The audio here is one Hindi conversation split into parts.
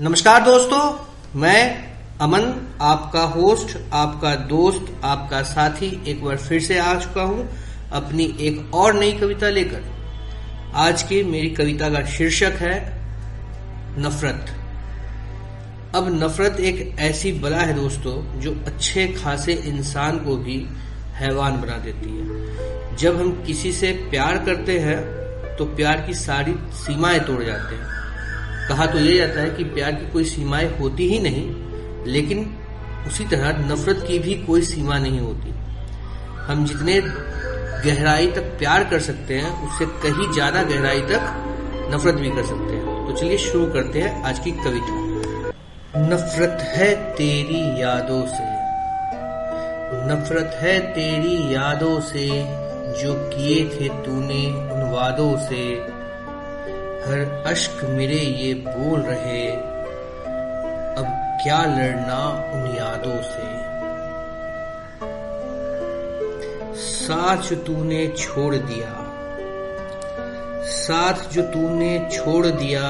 नमस्कार दोस्तों, मैं अमन, आपका होस्ट आपका दोस्त, आपका साथी एक बार फिर से आ चुका हूँ अपनी एक और नई कविता लेकर। आज की मेरी कविता का शीर्षक है, नफरत। अब नफरत एक ऐसी बला है दोस्तों, जो अच्छे खासे इंसान को भी हैवान बना देती है। जब हम किसी से प्यार करते हैं तो प्यार की सारी सीमाएँ तोड़ जाते हैं। कहा तो यह जाता है कि प्यार की कोई सीमाएँ होती ही नहीं, लेकिन उसी तरह नफरत की भी कोई सीमा नहीं होती। हम जितने गहराई तक प्यार कर सकते हैं, उससे कहीं ज़्यादा गहराई तक नफरत भी कर सकते हैं। तो चलिए शुरू करते हैं आज की कविता। नफरत है तेरी यादों से, नफरत है तेरी यादों से, जो किए थे तूने उन वादों से हर अश्क मेरे ये बोल रहे, अब क्या लड़ना उन यादों से? साथ जो तूने छोड़ दिया, साथ जो तूने छोड़ दिया,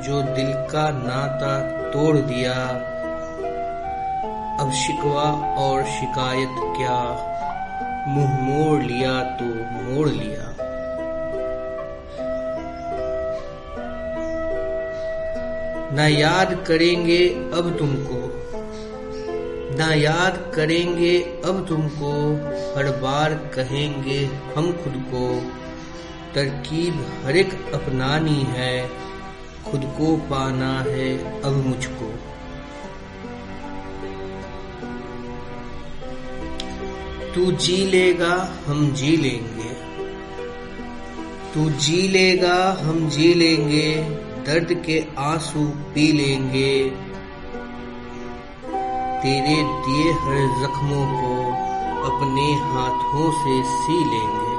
जो दिल का नाता तोड़ दिया, अब शिकवा और शिकायत क्या? मुँह मोड़ लिया तो मोड़ लिया। ना याद करेंगे अब तुमको। ना याद करेंगे अब तुमको, हर बार कहेंगे हम खुद को। तरकीब हर एक अपनानी है, खुद को पाना है अब मुझको। तू जी लेगा, हम जी लेंगे। तू जी लेगा, हम जी लेंगे। दर्द के आँसू पी लेंगे। तेरे दिए हर जख्मों को अपने हाथों से सी लेंगे।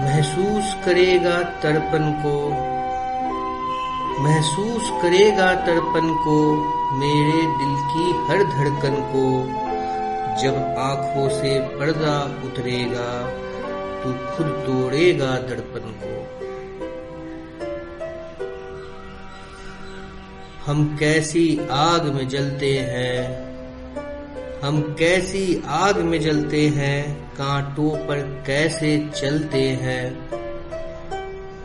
महसूस करेगा तड़पन को, महसूस करेगा तड़पन को मेरे दिल की हर धड़कन को, जब आँखों से पर्दा उतरेगा। तू खुद तोड़ेगा दर्पण को। हम कैसी आग में जलते हैं, हम कैसी आग में जलते हैं, कांटों पर कैसे चलते हैं।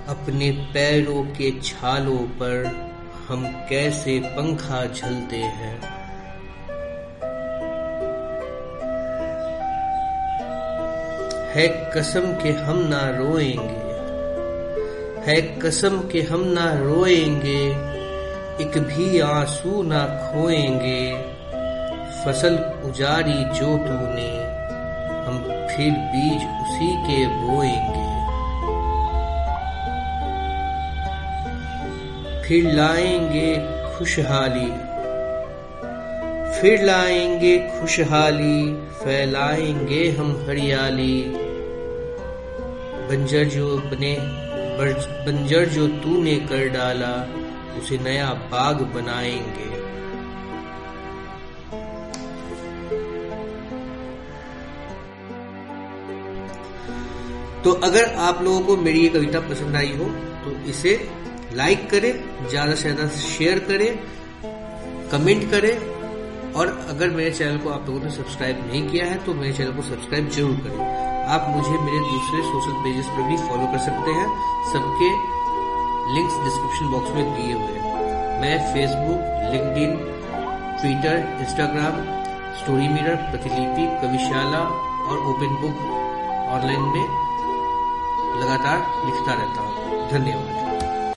अपने पैरों के छालों पर हम कैसे पंखा झलते हैं। है कसम के हम ना रोएँगे। है कसम के हम ना रोएँगे, एक भी आँसू ना खोएँगे। फ़सल उजारी जो तूने, हम फिर बीज उसी के बोएँगे। फिर लाएँगे खुशहाली, फिर लाएँगे खुशहाली, फैलाएँगे हम हरियाली। बंजर जो बने बंजर जो तूने कर डाला, उसे नया बाग बनाएँगे। तो अगर आप लोगों को मेरी ये कविता पसंद आई हो तो इसे लाइक करें, ज़्यादा से ज़्यादा शेयर करें, कमेंट करें, और अगर मेरे चैनल को आप लोगों ने सब्सक्राइब नहीं किया है तो मेरे चैनल को सब्सक्राइब ज़रूर करें। आप मुझे मेरे दूसरे सोशल पेजेस पर भी फॉलो कर सकते हैं। सबके लिंक्स डिस्क्रिप्शन बॉक्स में दिए हुए हैं। मैं Facebook LinkedIn Twitter Instagram story mirror Pratilipi, Kavishala और ओपन बुक ऑनलाइन में लगातार लिखता रहता हूँ। धन्यवाद।